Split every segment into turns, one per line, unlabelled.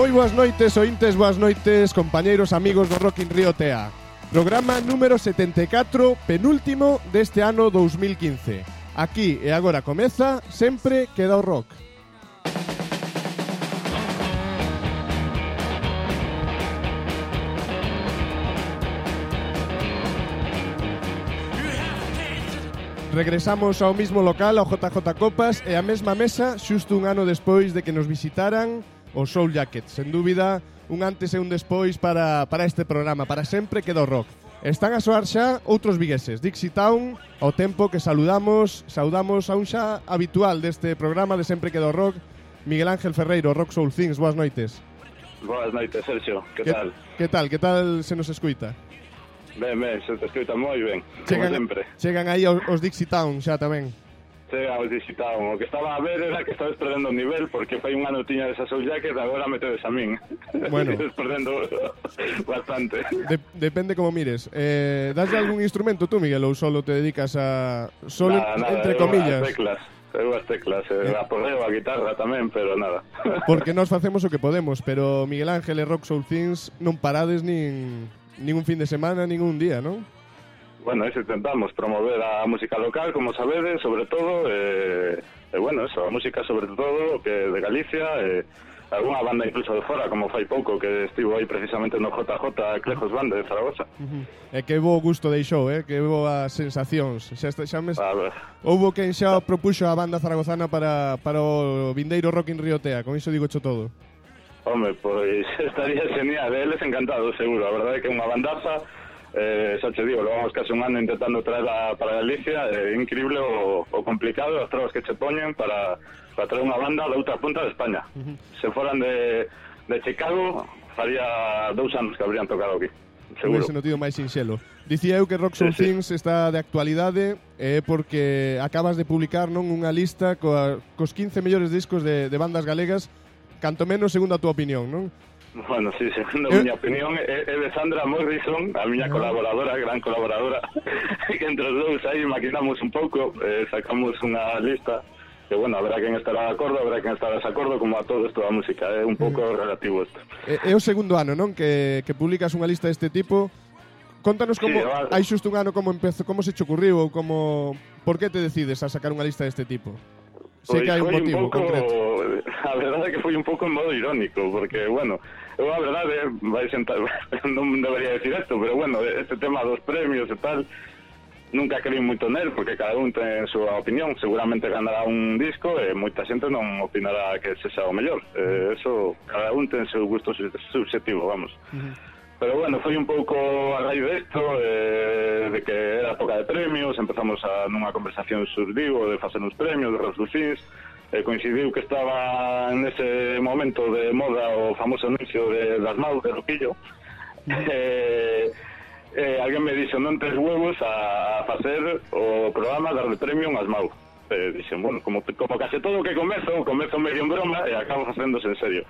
Moi boas noites, ointes, boas noites, compañeiros, amigos do Rock in Rio TEA. Programa número 74, penúltimo deste ano 2015. Aquí e agora comeza, sempre queda o rock. Regresamos ao mismo local, ao JJ Copas, e a mesma mesa xusto un ano despois de que nos visitaran o Soul Jacket. Sen dúbida, un antes e un despois para, para este programa, para sempre queda o rock. Están a soar xa outros vigueses, Dixie Town, ao tempo que saludamos, saudamos a un xa habitual deste programa de sempre queda o rock, Miguel Ángel Ferreiro, Rock Soul Things, boas noites.
Boas noites, Sergio, que,
que
tal?
Que tal, que tal se nos escuita?
Ben, ben, se te escuita moi ben,
chegan, como
sempre.
Chegan aí os, os Dixie Town xa tamén.
Chega, vos digitado. o que estaba a ver era que estabas perdendo o nivel, porque fai un ano tiña esa Soul Jacket, agora metedes a min.
Bueno.
Estás perdendo bastante.
De depende como mires. Eh, das algún instrumento tú, Miguel, ou solo te dedicas a... Solo,
nada, nada,
entre comillas.
teclas. Eu as teclas, eh, eh. a porreo, a guitarra tamén, pero nada.
Porque nós facemos o que podemos, pero Miguel Ángel e Rock Soul Things non parades nin, nin un fin de semana, nin un día, non?
bueno, eso intentamos promover a música local, como sabedes, sobre todo, eh, e bueno, eso, a música sobre todo que de Galicia, eh, alguna banda incluso de fora, como fai pouco que estivo aí precisamente no JJ Clejos Band de Zaragoza.
Uh eh, -huh. Que bo gusto deixou, eh? que boas sensacións. Xa, está, xa
mes...
Houbo quen xa propuxo a banda zaragozana para, para o Vindeiro Rock in Riotea, con iso digo cho todo.
Home, pois estaría genial, eh, eles encantados, seguro. A verdade é que é unha bandaza eh, xa te digo, levamos case un ano intentando traerla para Galicia, é eh, increíble o, o complicado, as trabas que che poñen para, para traer unha banda da outra punta de España. Uh -huh. Se foran de, de Chicago, faría dous anos que habrían tocado aquí. Seguro.
Ese notido máis sinxelo. Dicía eu que Rock Soul
sí,
Things sí. está de actualidade eh, porque acabas de publicar non unha lista coa, cos 15 mellores discos de, de bandas galegas, canto menos segundo a túa opinión, non?
Bueno, sí, segundo a eh. miña opinión é, é de Sandra Morrison, a miña colaboradora, gran colaboradora, que entre os dous aí maquinamos un pouco, eh, sacamos unha lista que bueno, habrá quen estará de acordo, habrá quen estará de desacordo, como a todo isto da música, é mm. eh? un pouco relativo isto.
É, é o segundo ano, non, que, que publicas unha lista deste tipo. Contanos como,
sí, vale.
hai xusto un ano como empezó, como se te ocurriu ou como por que te decides a sacar unha lista deste tipo? Sei
pois
que hai un motivo un
pouco,
concreto.
a verdade é que foi un pouco en modo irónico, porque, bueno, eu a verdade, eh, vai sentar, non debería decir isto, pero, bueno, este tema dos premios e tal, nunca creí moito nel, porque cada un ten a súa opinión, seguramente ganará un disco eh, e moita xente non opinará que se xa o mellor. Eh, eso, cada un ten seu gusto subjetivo, vamos. Uh -huh. Pero bueno, foi un pouco a raíz desto, eh, de que era época de premios, empezamos a nunha conversación surdivo de facer uns premios, de reducir, eh, coincidiu que estaba nese momento de moda o famoso anuncio de Dasmau, de Roquillo, eh, eh, alguén me dixo non tes huevos a, a facer o programa darle premio as Mau. Eh, dixen, bueno, como, como case todo o que comezo, comezo medio en broma e acabo facéndose en serio.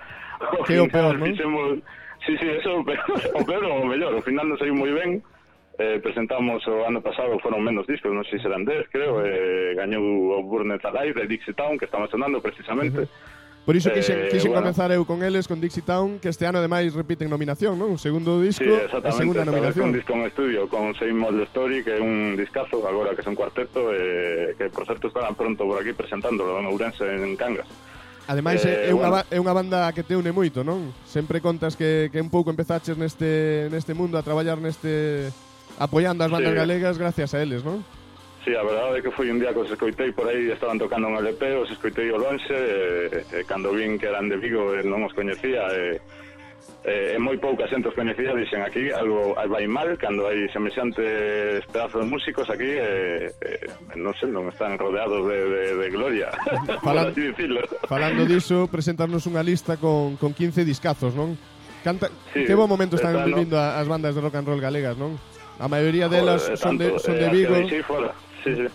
Que o peor, non?
Fixemos... Sí, sí, eso, pero, o peor o mellor, ao final non saiu moi ben, eh, presentamos o ano pasado foron menos discos, non sei se eran 10, creo, eh, gañou o Burnet Alive de Dixie Town, que estamos sonando precisamente. Uh -huh.
Por iso quixen,
eh,
quixen
bueno.
comenzar eu con eles, con Dixie Town, que este ano ademais repiten nominación, non? O segundo disco
sí,
e segunda nominación.
un disco en estudio, con Same Old Story, que é un discazo, agora que é un cuarteto, eh, que por certo estarán pronto por aquí presentándolo en Ourense, en Cangas.
Ademais, eh, é, unha,
bueno.
é unha banda que te une moito, non? Sempre contas que, que un pouco empezaches neste, neste mundo a traballar neste, apoiando as bandas
sí.
galegas gracias a eles, non?
Sí, a verdade é que foi un día que os escoitei por aí, estaban tocando un LP, os escoitei o lonxe, e, e cando vin que eran de Vigo e non os coñecía, e, e, e moi pouca xente os coñecía, dixen aquí algo vai mal, cando hai semexantes pedazos músicos aquí, e, e, non sei, non están rodeados de, de, de gloria,
Falan,
así dicirlo.
Falando diso, presentarnos unha lista con, con 15 discazos, non? Canta,
sí,
que bo momento están,
están
vivindo no? as bandas de rock and roll galegas, non? A maioría delas
Joder,
son,
tanto,
de,
eh,
son
de Vigo. Eh, fora. Sí, sí.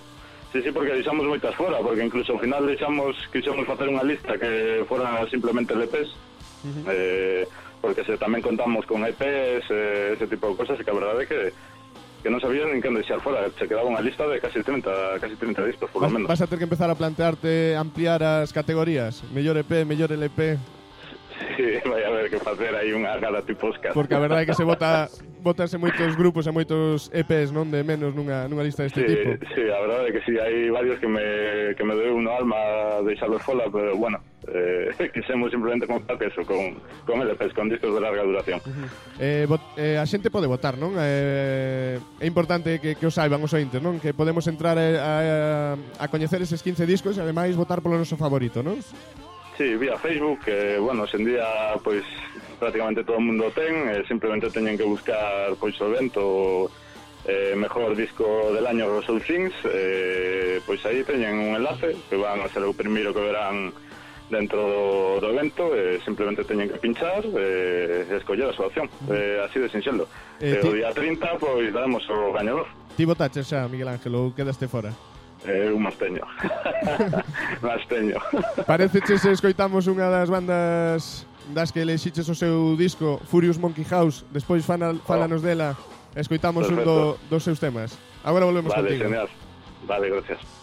Sí, sí, porque deixamos moitas fora, porque incluso ao final deixamos, quixemos facer unha lista que fora simplemente LPs, uh -huh. eh, porque se tamén contamos con EPs, eh, ese tipo de cosas, e que a verdade é que que non sabías en que deixar fora, se quedaba unha lista de casi 30, casi 30 discos, por lo menos.
Vas a ter que empezar a plantearte ampliar as categorías, mellor EP, mellor LP.
Sí, vai a ver que facer aí unha gala tiposca.
Porque a verdade é que se vota votanse moitos grupos e moitos EPs, non de menos nunha, nunha lista deste
sí,
tipo.
Sí, a verdade é que si sí, hai varios que me, que me deu unha alma deixalos fola, pero bueno, eh, quixemos simplemente contar que eso, con, con LPs, con discos de larga duración. Uh -huh.
eh, vot, eh, a xente pode votar, non? Eh, é importante que, que o saiban os ointes, non? Que podemos entrar a, a, a coñecer eses 15 discos e ademais votar polo noso favorito, non?
Sí, vía Facebook, eh, bueno, hoxe día pois prácticamente todo o mundo ten, eh, simplemente teñen que buscar pois o evento, eh, mejor disco del año Los Soul Things, eh, pois aí teñen un enlace que van a ser o primeiro que verán dentro do, do evento, eh, simplemente teñen que pinchar eh, e eh, escoller a súa opción, eh, así de sinxelo.
Eh, e
o día 30 pois daremos o gañador.
Ti votaches xa, Miguel Ángel, ou quedaste fora?
Eh, un teño. masteño. teño.
Parece que se escoitamos unha das bandas das que lexiches o seu disco Furious Monkey House, despois fana, oh. falanos dela, escoitamos Perfecto. un do, dos seus temas. Agora volvemos
vale,
contigo.
Genial. Vale, gracias.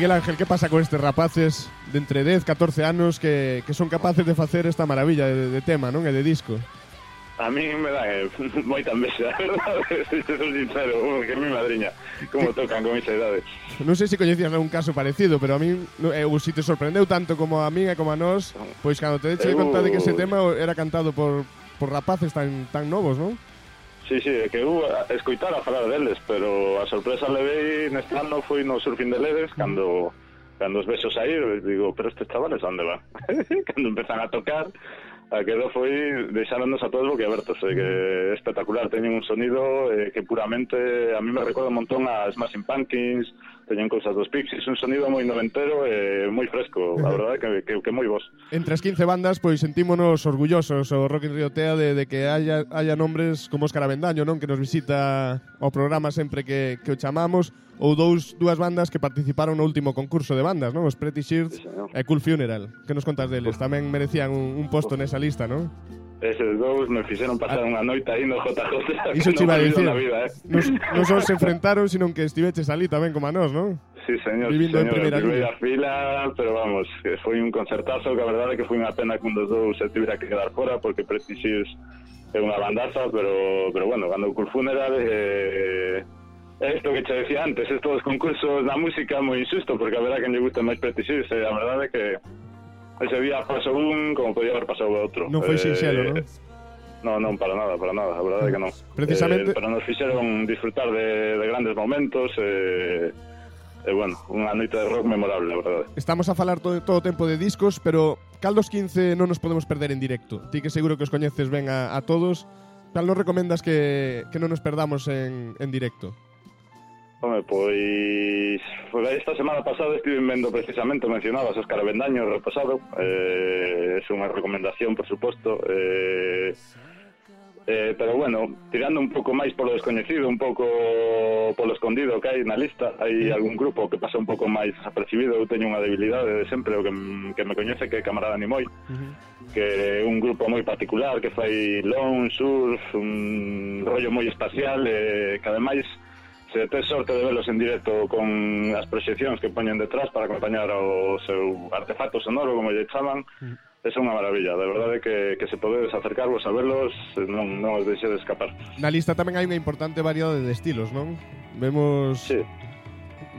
Miguel Ángel, que pasa con estes rapaces de entre 10, 14 anos que, que son capaces de facer esta maravilla de, de tema, non? E de disco.
A mí me dá eh, moita envexa, se son sincero, que mi madriña, como tocan con esa idade.
Non sei se coñecías algún caso parecido, pero a mí, eh, si te sorprendeu tanto como a mí e como a nós, pois cando te deixei
eu...
conta de que ese tema era cantado por, por rapaces tan, tan novos, non?
Sí, sí, que eu escoitara falar deles, pero a sorpresa levei neste ano foi no Surfing de Leves, cando cando os besos aí, digo, pero estes chavales onde van? cando empezan a tocar,
a quedo foi deixándonos a todos boquiabertos, eh, que é espectacular, teñen un sonido eh, que puramente a mí me recorda un montón a Smashing Pumpkins, teñen cousas dos Pixies, un sonido moi noventero e eh, moi fresco, a verdade que, que, que moi vos.
Entre as 15 bandas, pois sentímonos orgullosos o Rock in Rio Tea de, de que haya, haya nombres como Óscar Avendaño, non? Que nos visita ao programa sempre que, que o chamamos, ou dous dúas bandas que participaron no último concurso de bandas, non? Os Pretty Shirts
sí,
e Cool Funeral. Que nos contas deles? Tamén merecían un, un posto nesa lista, non?
Eses dous me fixeron pasar ah. unha noite aí no JJ.
Iso te iba a dicir.
Vida, eh?
Nos, só se enfrentaron, senón que estiveches ali tamén como a nós, non?
Sí, señor.
Vivindo
señor, en primeira, fila, pero vamos, que foi un concertazo, que a verdade é que foi unha pena que un dos dous se tivera que quedar fora, porque Pretty é unha bandaza, pero, pero bueno, cando o Funeral eh, Esto que te decía antes, estos concursos da música moi insusto, porque a eh, verdade que lle gusta máis Pretty Sears, eh, a verdade é que ese día pasou un como podía haber pasado outro.
Non foi
Eh,
sinxelo, non?
No, non, para nada, para nada, a verdade é que non.
Precisamente-
Eh, pero nos fixeron disfrutar de, de grandes momentos e, e bueno, unha noite de rock memorable, a verdade.
Estamos a falar todo, todo o tempo de discos, pero cal dos 15 non nos podemos perder en directo? Ti que seguro que os coñeces ben a, a todos, cal nos recomendas que, que non nos perdamos en, en directo?
Home, pois esta semana pasada estive vendo precisamente, mencionabas Óscar Bendaño repasado, eh, é unha recomendación, por suposto, eh, eh, pero bueno, tirando un pouco máis polo descoñecido, un pouco polo escondido que hai na lista, hai algún grupo que pasa un pouco máis apercibido, eu teño unha debilidade de sempre, o que, que me coñece que é Camarada Nimoy, uh -huh. que é un grupo moi particular, que fai long, surf, un rollo moi espacial, eh, que ademais se tes sorte de velos en directo con as proxeccións que poñen detrás para acompañar o seu eh, artefacto sonoro, como lle chaman, é mm. unha maravilla. De verdade que, que se podedes acercarvos a verlos, eh, non, non os deixe de escapar.
Na lista tamén hai unha importante variedade de estilos, non? Vemos...
Sí.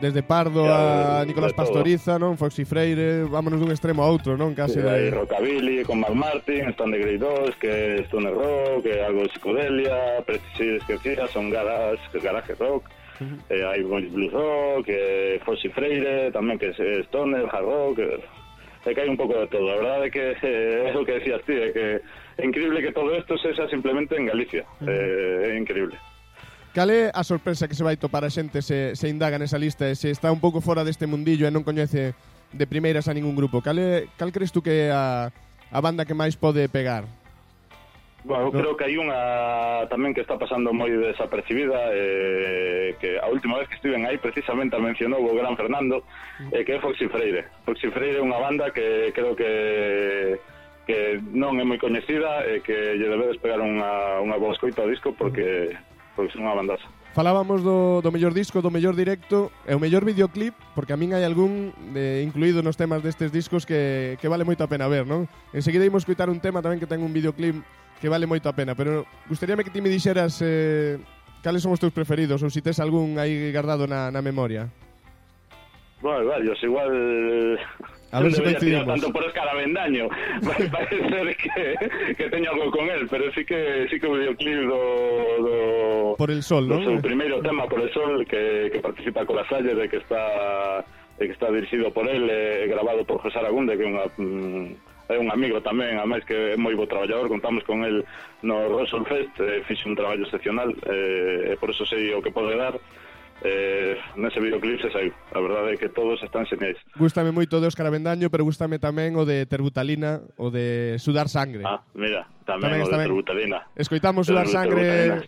Desde Pardo
ya,
a Nicolás Pastoriza, non? Foxy Freire, vámonos dun extremo a outro, non? Case
sí,
de...
Rockabilly, con Mark Martin, Stan de Grey 2, que Stoner Rock, que algo de psicodelia, Precisis que decía, son garage, garaje rock eh, hai Boys Blues Rock, eh, Fossi Freire, tamén que é Stoner, Hard Rock, eh, que hai un pouco de todo. A verdade é que eh, é o que decías ti, é que é increíble que todo isto sexa simplemente en Galicia. Uh -huh. eh, é increíble.
Cal é a sorpresa que se vai topar a xente se, se indaga nesa lista e se está un pouco fora deste mundillo e non coñece de primeiras a ningún grupo? Cal, é, cal crees tú que é a, a banda que máis pode pegar?
Bueno, eu creo que hai unha tamén que está pasando moi desapercibida eh, que a última vez que estiven aí precisamente a mencionou o gran Fernando eh, que é Foxy Freire. Foxy Freire é unha banda que creo que que non é moi coñecida e eh, que lle debedes pegar unha, unha boa escoita ao disco porque, porque son unha bandaza.
Falábamos do, do mellor disco, do mellor directo e o mellor videoclip, porque a min hai algún de, incluído nos temas destes discos que, que vale moito a pena ver, non? Enseguida imos coitar un tema tamén que ten un videoclip que vale moito a pena, pero gustaríame que ti me dixeras eh, cales son os teus preferidos ou se si tes algún aí guardado na, na memoria.
Bueno, varios, igual...
A ver se coincidimos.
Tanto por escaravendaño. Vai parecer que, que teño algo con él, pero sí que sí que o videoclip do, do...
Por el sol,
¿no? O
no?
primeiro tema, Por el sol, que, que participa con la Salle, de que está de que está dirigido por él, eh, grabado por José Aragunde, que é unha... Mm, é un amigo tamén, a máis que é moi bo traballador, contamos con el no Russell Fest, eh, fixe un traballo excepcional, eh, e por eso sei o que pode dar, eh, nese videoclip se saiu. A verdade é que todos están señais.
Gústame moito de Óscar Avendaño, pero gústame tamén o de Terbutalina, o de Sudar Sangre.
Ah, mira, tamén,
tamén
o de
tamén.
Terbutalina.
Escoitamos Sudar Sangre...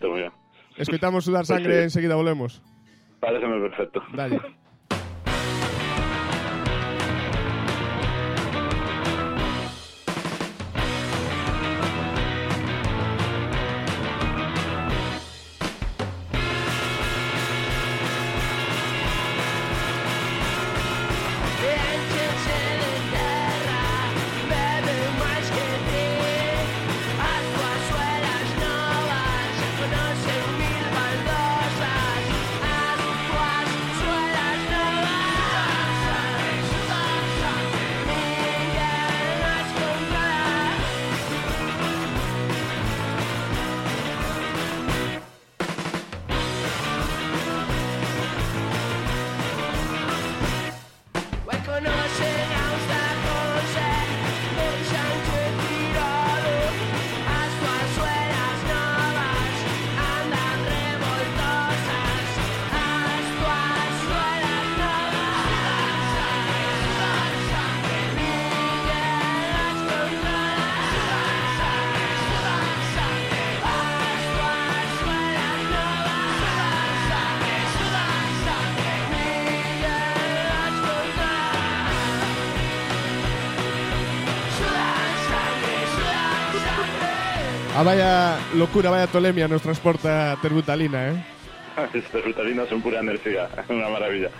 Escoitamos Sudar Sangre,
sí.
enseguida volvemos.
Pareceme perfecto.
Dale. vaya locura, vaya tolemia nos transporta Terbutalina, eh?
Estas rutalinas son pura enerxía, unha maravilla.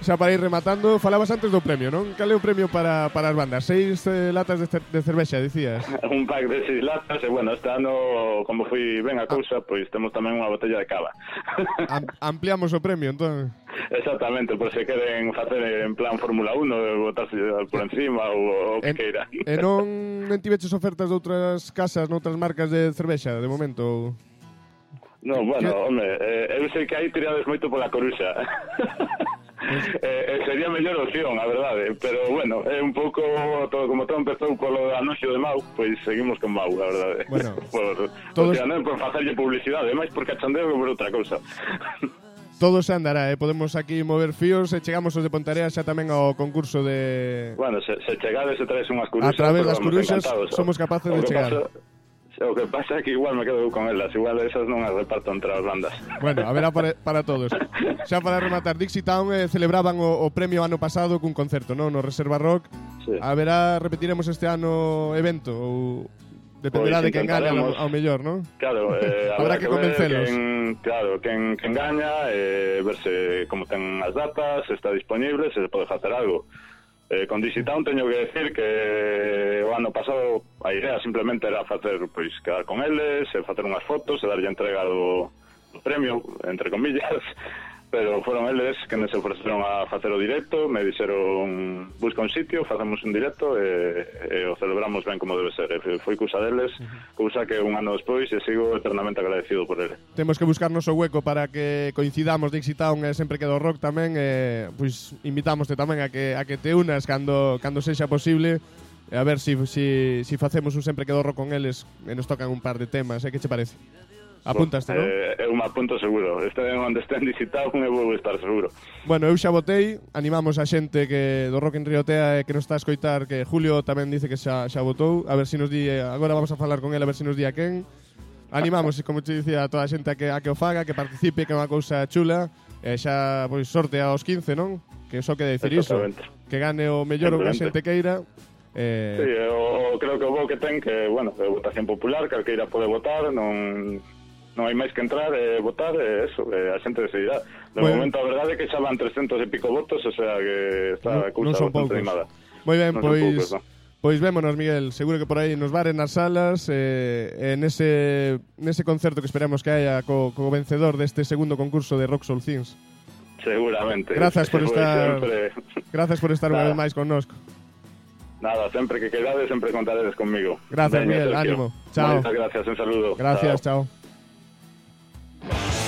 xa para ir rematando, falabas antes do premio, non? Cal é o premio para, para as bandas? Seis eh, latas de, cer de cervexa, dicías?
un pack de seis latas, e bueno, este ano, como fui ben a cousa, ah. pois temos tamén unha botella de cava.
Am ampliamos o premio, entón?
Exactamente, por se queren facer en plan Fórmula 1, botarse por encima ou o que
en,
queira.
E non, non tiveches ofertas de outras casas, noutras marcas de cervexa, de momento?
No, bueno, home, eh, eu sei que aí tirades moito pola coruxa. Eh, eh, sería a mellor opción, a verdade, eh, pero bueno, é eh, un pouco todo como todo empezou polo anuncio de Mau, pois pues seguimos con Mau, a verdade. Eh.
Bueno,
por,
todos...
o sea, non por facerlle publicidade, máis por cachondeo que por outra cousa.
todo se andará, eh? podemos aquí mover fíos e chegamos os de Pontarea xa tamén ao concurso de...
Bueno, se, se chegades e traes unhas curuxas...
A través das
curuxas
somos capaces de chegar.
Paso, o que pasa é que igual me quedo con elas, igual esas non as reparto entre as bandas.
Bueno, a ver para, para todos. Xa para rematar, Dixie Town eh, celebraban o, o premio ano pasado cun concerto, non? No Reserva Rock.
Sí.
A verá, repetiremos este ano evento ou Dependerá
pois,
de quen gane ao, ao mellor, non?
Claro, eh,
habrá, habrá que,
que
convencelos.
Quen, claro, quen, quen gaña, eh, verse como ten as datas, se está disponible, se pode facer algo. Eh, con Digitown teño que decir que eh, o ano pasado a idea simplemente era facer, pois, quedar con eles, e facer unhas fotos, e darlle entrega do, do premio, entre comillas, pero foron eles que me se ofreceron a facer o directo, me dixeron busca un sitio, facemos un directo e, e o celebramos ben como debe ser. Eh, e foi cousa deles, cousa que un ano despois e sigo eternamente agradecido por ele.
Temos que buscarnos o hueco para que coincidamos de Town e sempre que do rock tamén, e, pois invitámoste tamén a que, a que te unas cando, cando sexa posible a ver se si, si, si facemos un sempre que do rock con eles e nos tocan un par de temas, eh? que che parece? Apuntaste, non?
Eh, eh eu me apunto seguro. Estén onde estén visitado, eu vou estar seguro.
Bueno, eu xa votei, animamos a xente que do Rock en Riotea e que nos está a escoitar, que Julio tamén dice que xa, xa votou, a ver se si nos di, eh, agora vamos a falar con ele, a ver se si nos di a quen. Animamos, como te dicía, a toda a xente a que, a que o faga, que participe, que é unha cousa chula. E xa, pois, sorte aos 15, non? Que só quede dicir iso. Que gane o mellor o que a xente queira. Eh...
Sí, eu creo que o bo que ten que, bueno, é votación popular, calqueira pode votar, non non hai máis que entrar e votar, e eso, e a xente decidirá. De
Bueno.
momento, a verdade é que xa van 300 e pico votos, o sea que está a
non, non
cousa
son
bastante
poucos.
animada.
Moi ben,
Non son
pois
poucos, non.
Pois vémonos, Miguel, seguro que por aí nos bares, nas salas eh, e nese, nese concerto que esperamos que haya co, co vencedor deste segundo concurso de Rock Soul Things.
Seguramente.
Grazas por estar-
Sempre,
Gracias por estar unha vez máis connosco.
nada, sempre que quedades, sempre contaredes conmigo.
Gracias, Miguel, ánimo. Chao.
Moitas gracias, un saludo.
Gracias,
Chao.
chao.
Podcast.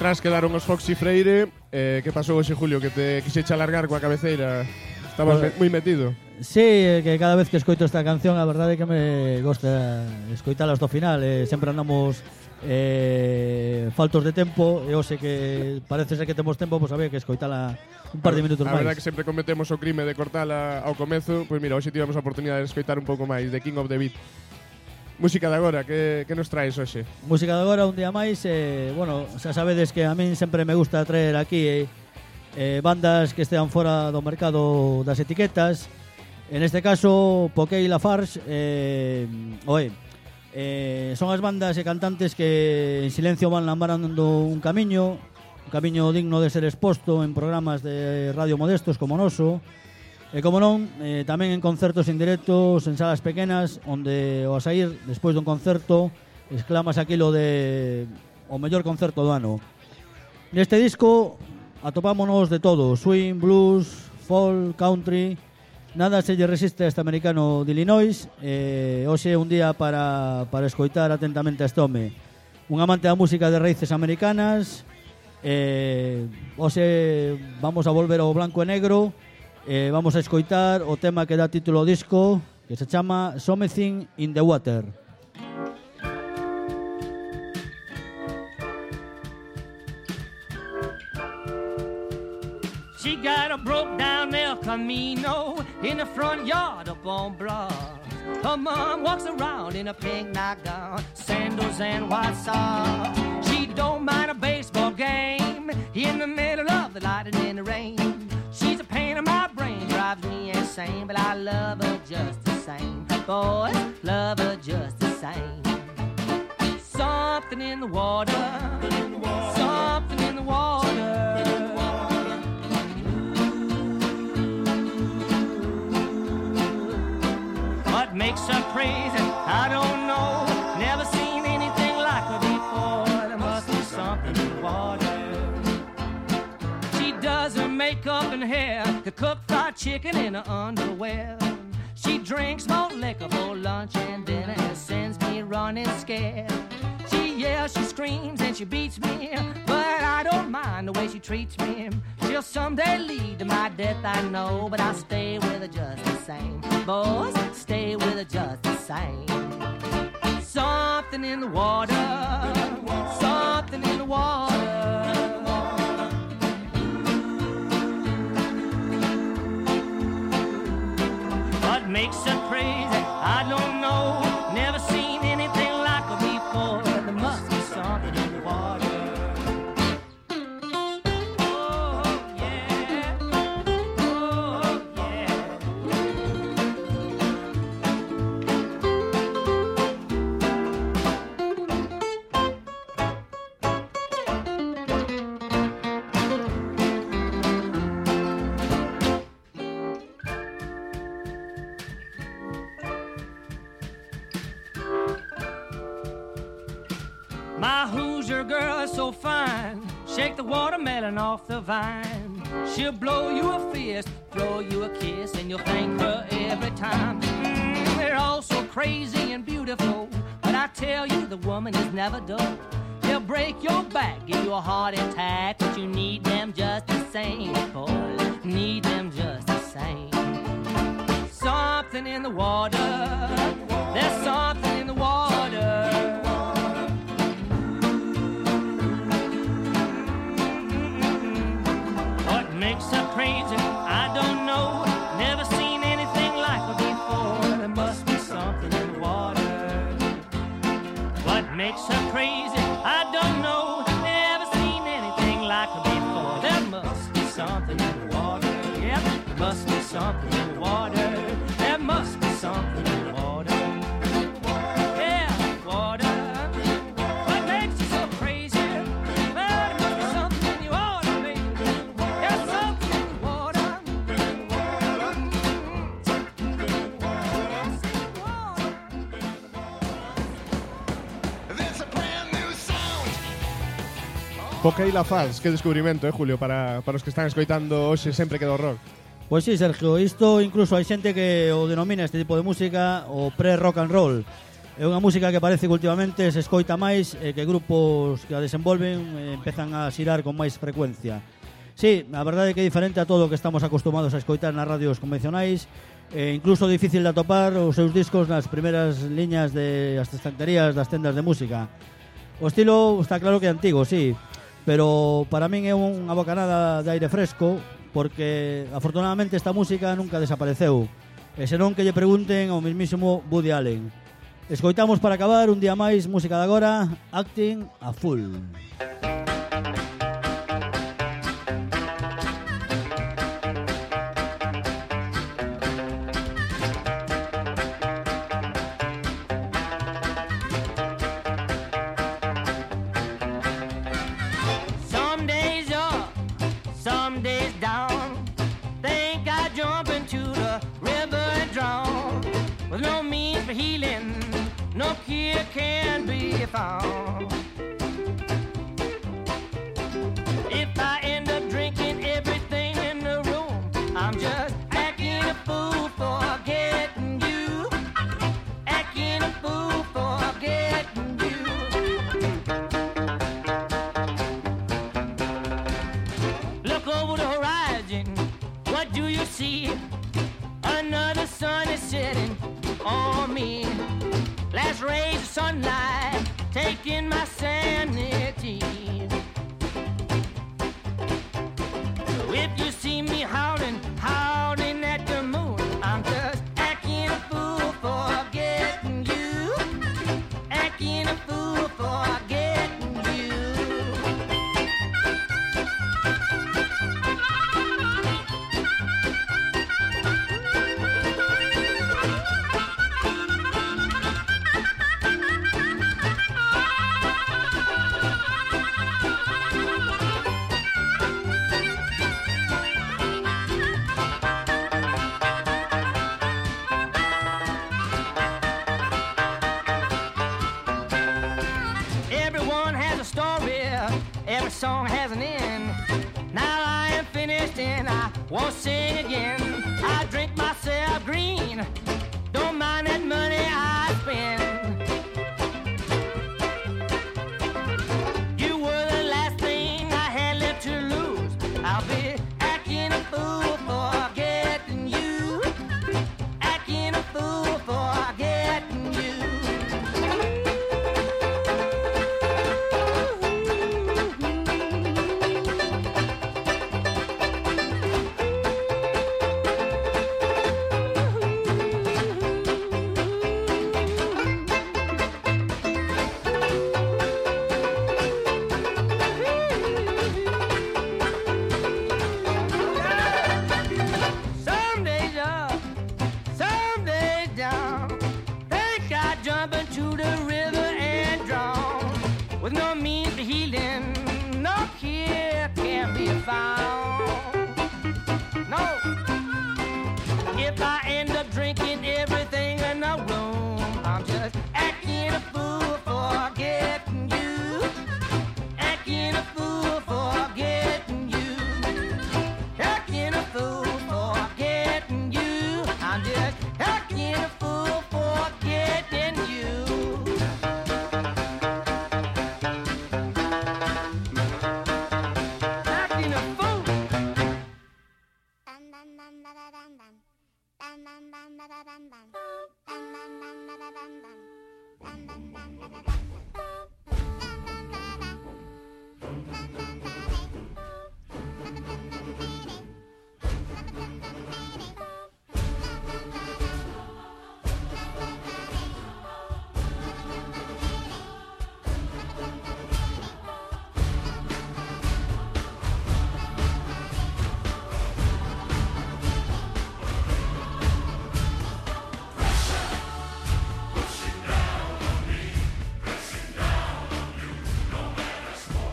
atrás quedaron os Foxy Freire. Eh, que pasou hoxe, Julio, que te quixeche alargar coa cabeceira? Estabas
pues,
me, moi metido.
Sí, eh, que cada vez que escoito esta canción, a verdade é que me gosta escoitala hasta o final. Eh, sempre andamos eh, faltos de tempo e hoxe que parece ser que temos tempo, pois pues, a ver, que escoitala un par de minutos máis.
A verdade que sempre cometemos o crime de cortala ao comezo, pois pues, mira, hoxe tivemos a oportunidade de escoitar un pouco máis de King of the Beat. Música de agora, que, que nos traes hoxe?
Música de agora un día máis, eh, bueno, xa sabedes que a min sempre me gusta traer aquí eh, eh, bandas que estean fora do mercado das etiquetas. En este caso, Pokey La Farge, eh, oe, eh, son as bandas e cantantes que en silencio van lambarando un camiño, un camiño digno de ser exposto en programas de radio modestos como noso, noso, E como non, eh, tamén en concertos en directos, en salas pequenas, onde ao sair, despois dun concerto, exclamas aquilo de o mellor concerto do ano. Neste disco atopámonos de todo, swing, blues, folk, country, Nada se lle resiste a este americano de Illinois eh, Hoxe é un día para, para escoitar atentamente a este home Un amante da música de raíces americanas eh, Hoxe vamos a volver ao blanco e negro Eh, vamos a escoitar o tema que dá título disco que se chama Something in the Water.
She got a broke down El Camino in the front yard up on Broad. Her mom walks around in a pink nightgown, sandals and white socks. She don't mind a baseball game in the middle of the lightning and the rain. Brain, drives me insane, but I love her just the same. Boys, love her just the same. Something in the water, something in the water. What makes her crazy? I don't know. Does her makeup and hair to cook fried chicken in her underwear. She drinks more liquor for lunch and dinner and sends me running scared. She yells, she screams, and she beats me, but I don't mind the way she treats me. She'll someday lead to my death, I know, but I'll stay with her just the same. Boys, stay with her just the same. something in the water, something in the water. Makes her crazy? I don't Girl is so fine. Shake the watermelon off the vine. She'll blow you a fist, throw you a kiss, and you'll thank her every time. Mm, they're all so crazy and beautiful. But I tell you, the woman is never dull. They'll break your back, give you a heart attack, but you need them just the same, boy. Need them just the same. Something in the water. There's something crazy? I don't know. Never seen anything like her before. There must be something in the water. What makes her crazy?
Poqueila Fans, que descubrimento, eh, Julio, para, para os que están escoitando hoxe sempre quedo rock.
Pois sí, Sergio, isto incluso hai xente que o denomina este tipo de música o pre-rock and roll. É unha música que parece que últimamente se escoita máis e que grupos que a desenvolven eh, empezan a xirar con máis frecuencia. Sí, a verdade é que é diferente a todo o que estamos acostumados a escoitar nas radios convencionais, e incluso difícil de atopar os seus discos nas primeiras liñas de as estanterías das tendas de música. O estilo está claro que é antigo, sí, pero para min é unha bocanada de aire fresco porque afortunadamente esta música nunca desapareceu. E senón que lle pregunten ao mismísimo Woody Allen. Escoitamos para acabar un día máis música de agora Acting a Full.
Música found. If I end up drinking everything in the room, I'm just acting a fool for getting you. Acting a fool for getting you. Look over the horizon. What do you see? Another sun is setting on me. Last rays of sunlight taking my sanity.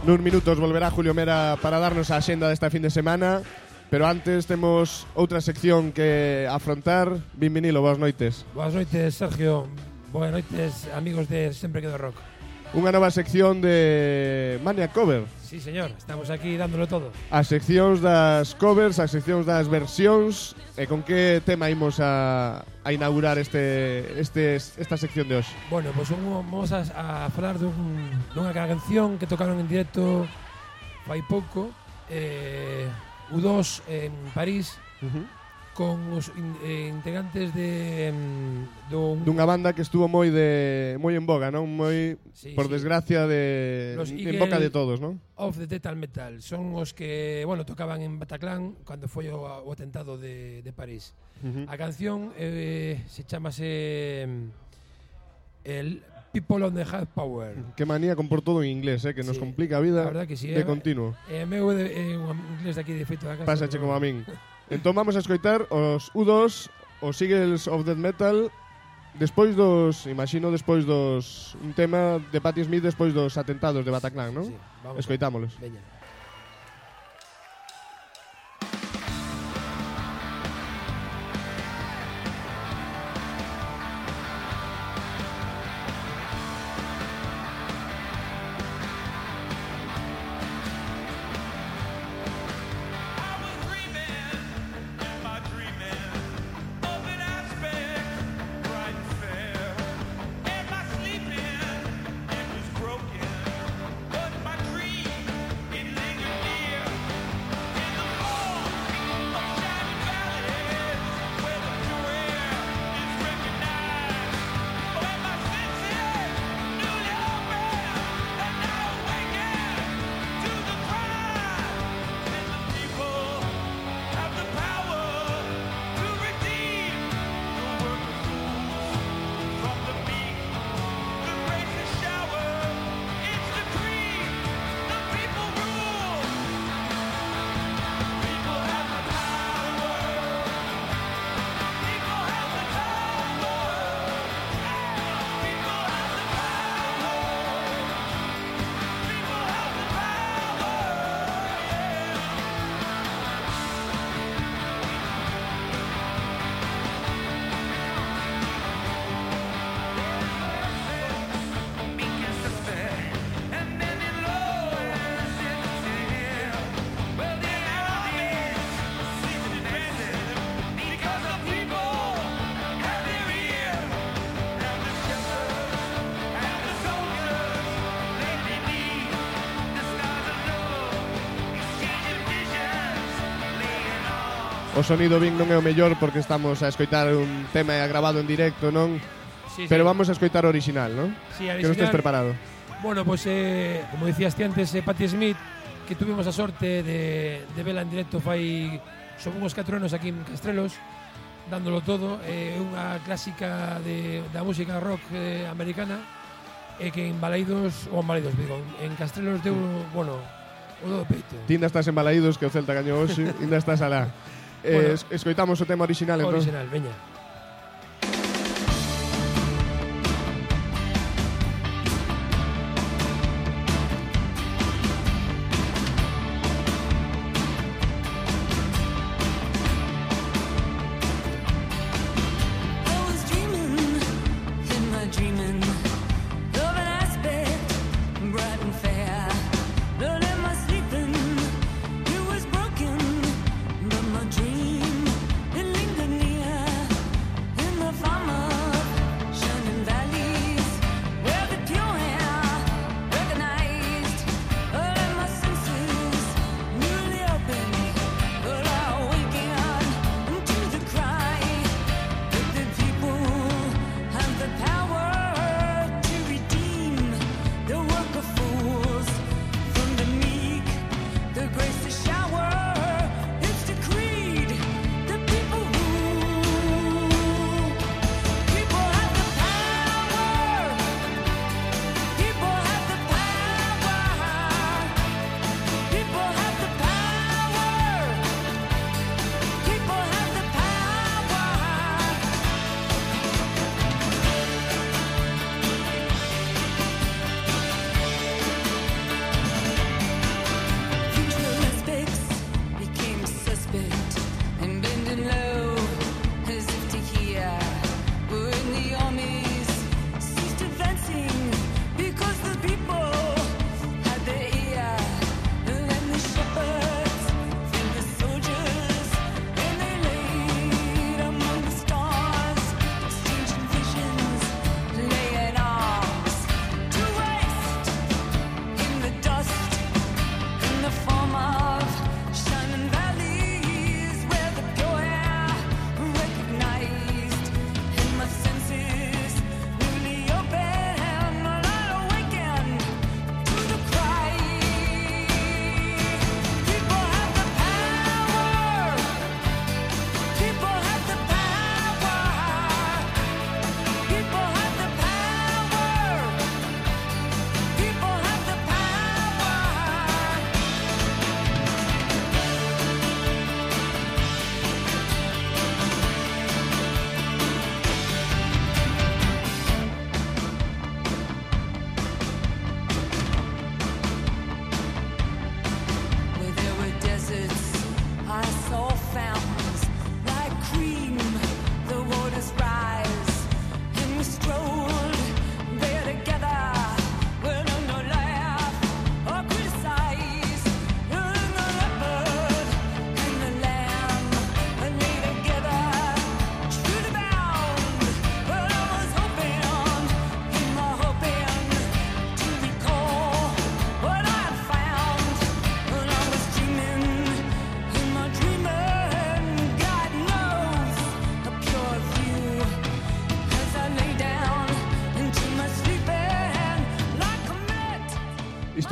Nuns minutos volverá Julio Mera para darnos a xenda desta fin de semana Pero antes temos outra sección que afrontar. Bienvenido, boas noites.
Boas noites, Sergio. Boas noites, amigos de Sempre Quedo Rock.
Unha nova sección de Mania Cover.
Sí, señor, estamos aquí dándolo todo.
As seccións das covers, as seccións das versións, e con que tema imos a, a inaugurar este, este esta sección de hoxe?
Bueno, pois pues, vamos a, a falar dun, dunha canción que tocaron en directo fai pouco, eh, U2 en París,
uh -huh
con os in, eh, integrantes de mm, dun...
dunha banda que estuvo moi de moi en boga, non? Moi
sí,
por
sí.
desgracia de
los
en
Eagle
boca de todos, non?
Of the Metal Metal son os que, bueno, tocaban en Bataclan cando foi o, o atentado de de París.
Uh -huh.
A canción eh, se chamase el People on the Hard Power.
Que manía con por todo en inglés, eh, que
sí.
nos complica a vida
a que sí,
de
eh,
continuo.
Eh, meu é eh, un inglés daqui de feito da casa.
Pásache como a min. Entón vamos a escoitar os U2, os Eagles of Death Metal, despois dos, imagino, despois dos un tema de Patti Smith despois dos atentados de Bataclan, non?
Sí, vamos
Escoitámolos.
Veña.
o sonido Bing non é o mellor porque estamos a escoitar un tema grabado en directo, non?
Sí, sí.
Pero vamos a escoitar o original, non?
Sí, original,
que non estés preparado.
Bueno, pois, pues, eh, como dicías ti antes, eh, Patti Smith, que tuvimos a sorte de, de vela en directo fai son uns 4 anos aquí en Castrelos, dándolo todo, é eh, unha clásica de, da música rock eh, americana, e eh, que en Balaidos, ou en Balaidos, digo, en Castrelos deu, mm. bueno, o do peito.
Ti ainda estás en Balaidos, que o Celta gañou hoxe, ainda estás alá.
Bueno.
Eh, escoitamos o tema original, original entón.
Original, veña.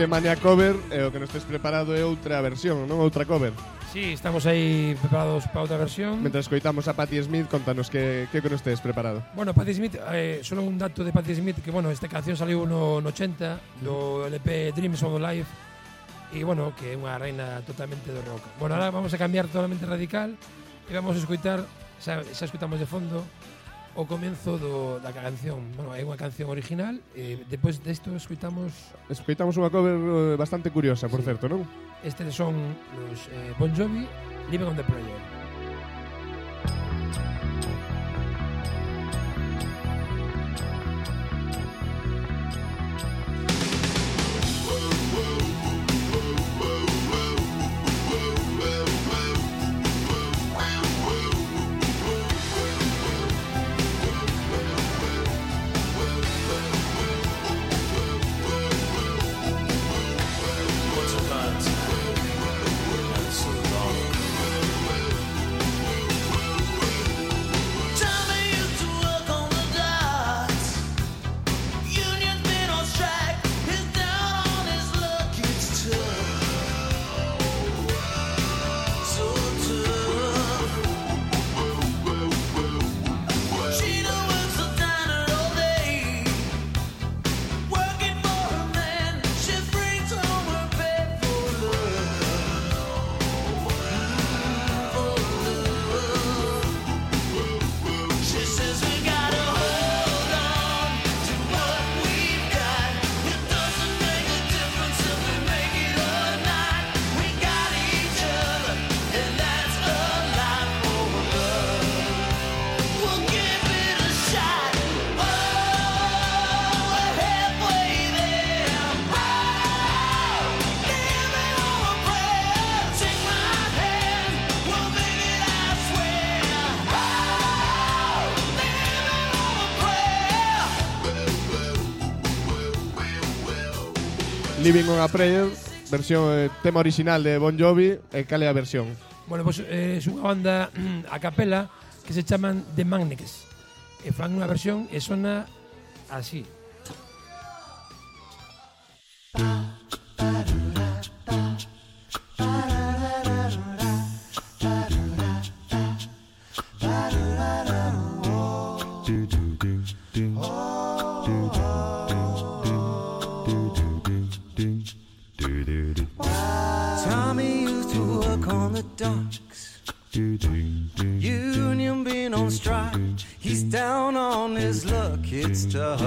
Mania Cover e o que nos tes preparado é outra versión, non outra cover.
Sí, estamos aí preparados para outra versión.
Mentre escoitamos a Patti Smith, contanos que, que que nos tes preparado.
Bueno, Patti Smith, eh, solo un dato de Patti Smith, que bueno, esta canción saliu no, no 80, do LP Dreams of Life, e bueno, que é unha reina totalmente do rock. Bueno, ahora vamos a cambiar totalmente radical e vamos a escoitar, xa, xa escoitamos de fondo, o comezo do, da canción. Bueno, é unha canción original, eh, depois desto escuitamos...
Escuitamos unha cover eh, bastante curiosa, por sí. certo, non?
Este son os eh, Bon Jovi, Living on the
Project. Living on a Prayer,
versión eh, tema original de Bon Jovi, e cal é a versión?
Bueno, pois pues, eh, es unha banda a capela que se chaman The Magnets. E eh, fan unha versión eh, e sona así.
On strike. He's down on his luck. It's tough.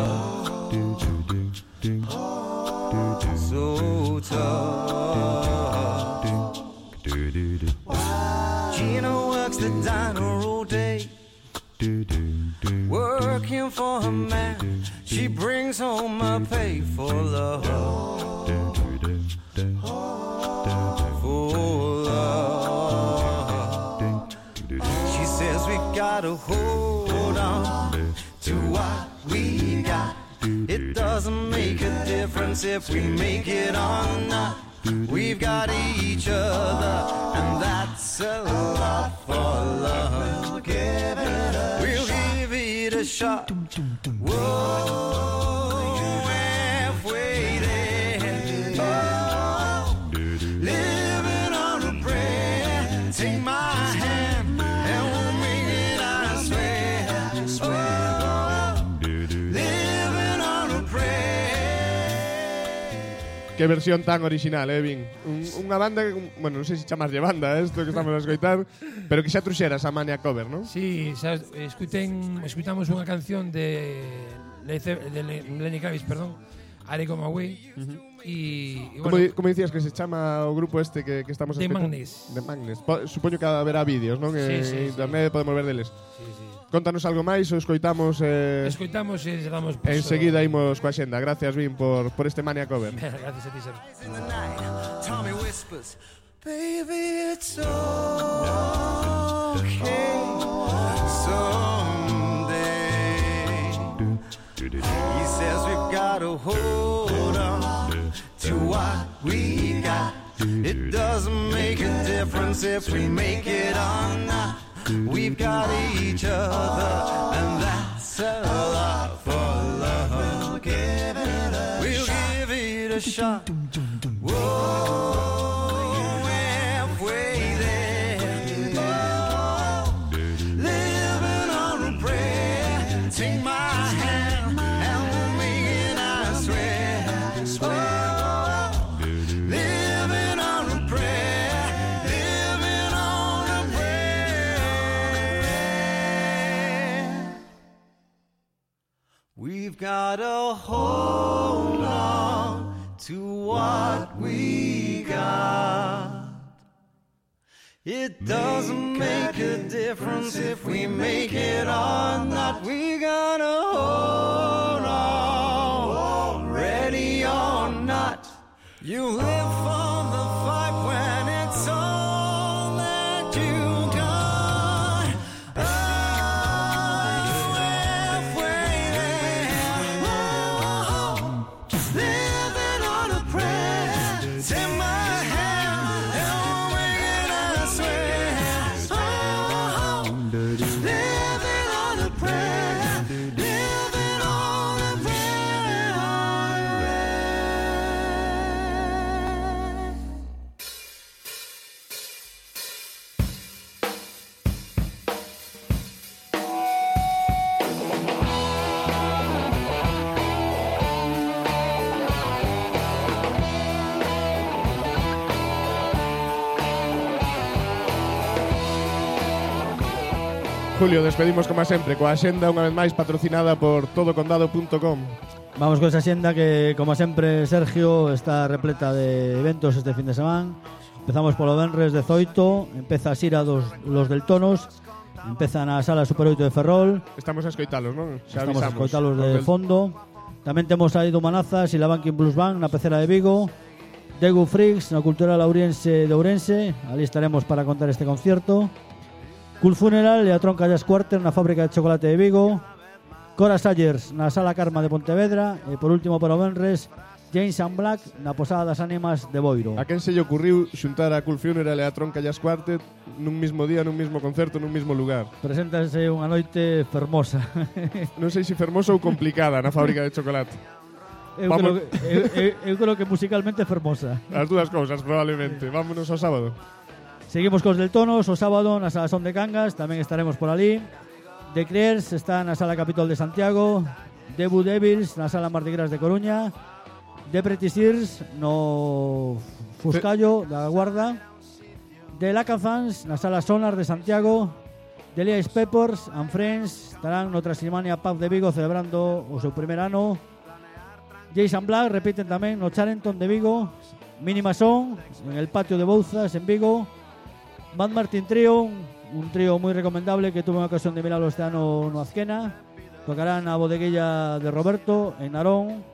So tough. Gina works the diner all day. Working for her man. She brings home a pay for love. Gotta hold on to what we got. It doesn't make a difference if we make it or not. We've got each other, and that's a lot for love. We'll give it a shot. Whoa,
Que versión tan original, eh, Vin? Un, unha banda que, bueno, non sei se chamas de banda eh, isto que estamos a escoitar, pero que xa truxeras a Mania Cover, non?
Sí, xa escuten, escutamos unha canción de, de, de Lenny Kravitz, perdón, Are Come Away, uh -huh. Y,
y
bueno,
como, como dicías que se chama o grupo este que, que estamos... De
Magnes.
The Magnes. Supoño que haberá vídeos, non?
Sí, sí,
en
sí,
internet sí. podemos ver deles.
Sí, sí.
Contanos algo máis ou escoitamos... Eh...
Escoitamos e eh, damos paso...
Enseguida imos coa xenda. Gracias, Vin, por, por este Mania Cover.
Gracias a ti, Sergio.
Baby, it's okay someday. He says we've got to hold on to what we got. It doesn't make a difference if we make it or not. We've got each other, and that's a lot for love. We'll give it a shot. Whoa. Got to hold on to what we got. It doesn't make a difference if we make it or not. We gotta hold on, ready or not. You live
Julio, despedimos como sempre coa xenda unha vez máis patrocinada por todocondado.com.
Vamos con esa xenda que, como sempre, Sergio está repleta de eventos este fin de semana. Empezamos polo Benres de Zoito, empeza a Xira dos los del Tonos, empeza na Sala Super 8 de Ferrol,
Estamos a escoitalos, non? Xa
estamos a escoitalos
Os
de fondo. Tamén temos aí do Manazas e la Banking Blues Band na pecera de Vigo. Degu Freaks na Cultura Lauriense de Ourense, ali estaremos para contar este concierto. Cool Funeral e a Tronca Jazz Quarter na fábrica de chocolate de Vigo Cora Sayers na Sala Karma de Pontevedra e por último para o Benres James and Black na Posada das Ánimas de Boiro.
A quen se lle ocurriu xuntar a Cool Funeral e a Tronca Jazz Quartet nun mismo día, nun mismo concerto, nun mismo lugar?
Preséntase unha noite fermosa.
non sei se fermosa ou complicada na fábrica de chocolate.
Eu
Vamos...
creo, que, eu, eu, eu creo que musicalmente fermosa.
As dúas cousas, probablemente. Vámonos ao sábado.
Seguimos cos del Tonos o sábado na Sala Son de Cangas, tamén estaremos por ali. The Criers está na Sala Capitol de Santiago, Debu Devils na Sala Mardi de Coruña, The Pretty Sears no Fuscallo da Guarda, The Lacazans na Sala Sonar de Santiago, The Liais Peppers and Friends estarán no Transilvania Pub de Vigo celebrando o seu primer ano. Jason Black repiten tamén no Charenton de Vigo, Mínima Son en el patio de Bouzas en Vigo, Mad Martin Trio, un trío moi recomendable que tuve ocasión de miralo este ano no Azquena. Tocarán a bodeguilla de Roberto en Narón.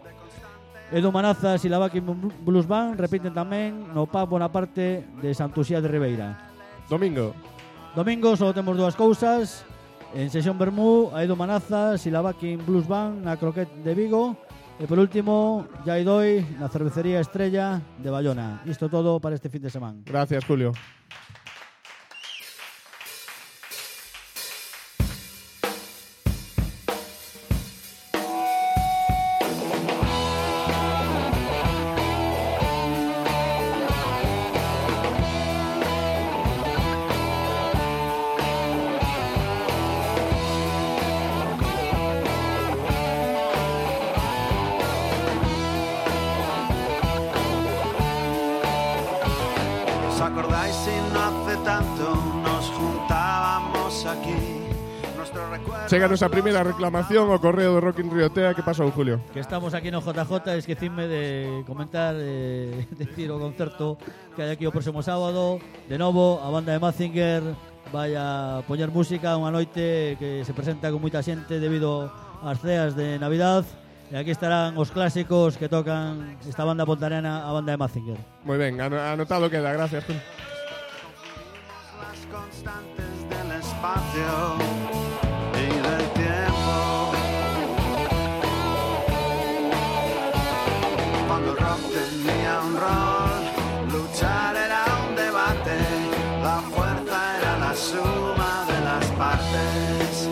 Edu Manazas e la Backing Blues Band repiten tamén no Pub Bonaparte de Santuxía de Ribeira.
Domingo.
Domingo só temos dúas cousas. En sesión Bermú, a Edu Manazas e la Backing Blues Band na Croquet de Vigo. E por último, Jaidoi na Cervecería Estrella de Bayona. Isto todo para este fin de semana.
Gracias, Julio. menos a primeira reclamación o correo do Rockin Riotea que pasou, Julio?
Que estamos aquí no JJ, esquecime de comentar, eh, de decir o concerto que hai aquí o próximo sábado, de novo, a banda de Mazinger vai a poñer música unha noite que se presenta con moita xente debido ás ceas de Navidad, E aquí estarán os clásicos que tocan esta banda pontaneana, a banda de Mazinger.
Moi ben, anotado queda, gracias.
Las constantes del espacio tenía un rol, luchar era un debate, la fuerza era la suma de las partes.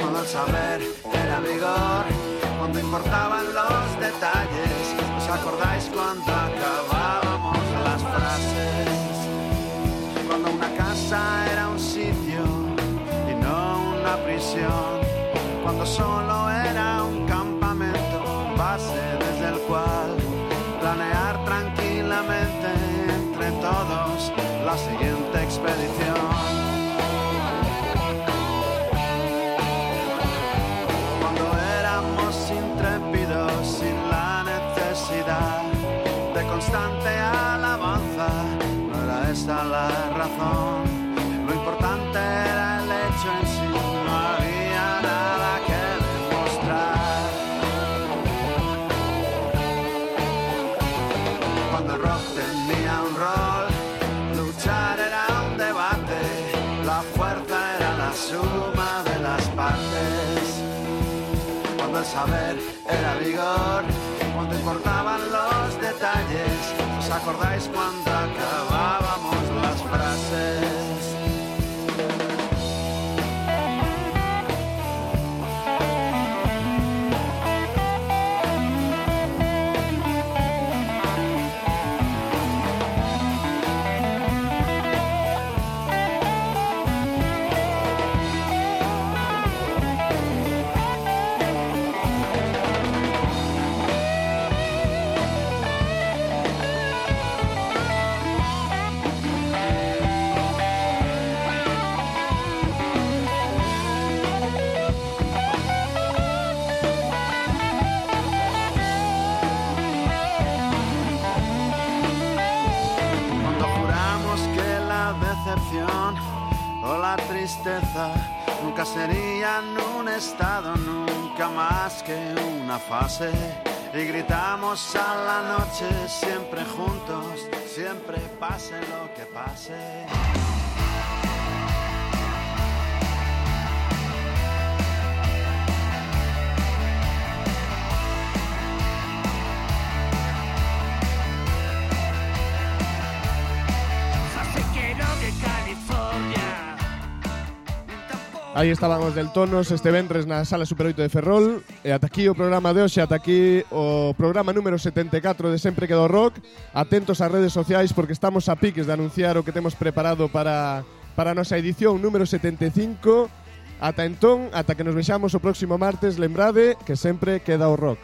Cuando el saber era vigor, cuando importaban los detalles, ¿os acordáis cuando acabábamos las frases? Cuando una casa era un sitio y no una prisión. Cuando solo era
spending saber era vigor, cuando importaban los detalles, ¿os acordáis cuando acabábamos las frases? Nunca serían un estado, nunca más que una fase. Y gritamos a la noche siempre juntos, siempre pase lo que pase.
Aí estábamos del Tonos este ventres na Sala Super 8 de Ferrol E ata aquí o programa de hoxe, ata aquí o programa número 74 de Sempre Quedo Rock. Atentos ás redes sociais porque estamos a piques de anunciar o que temos preparado para, para a nosa edición número 75 Ata entón, ata que nos vexamos o próximo martes, lembrade que sempre queda o rock.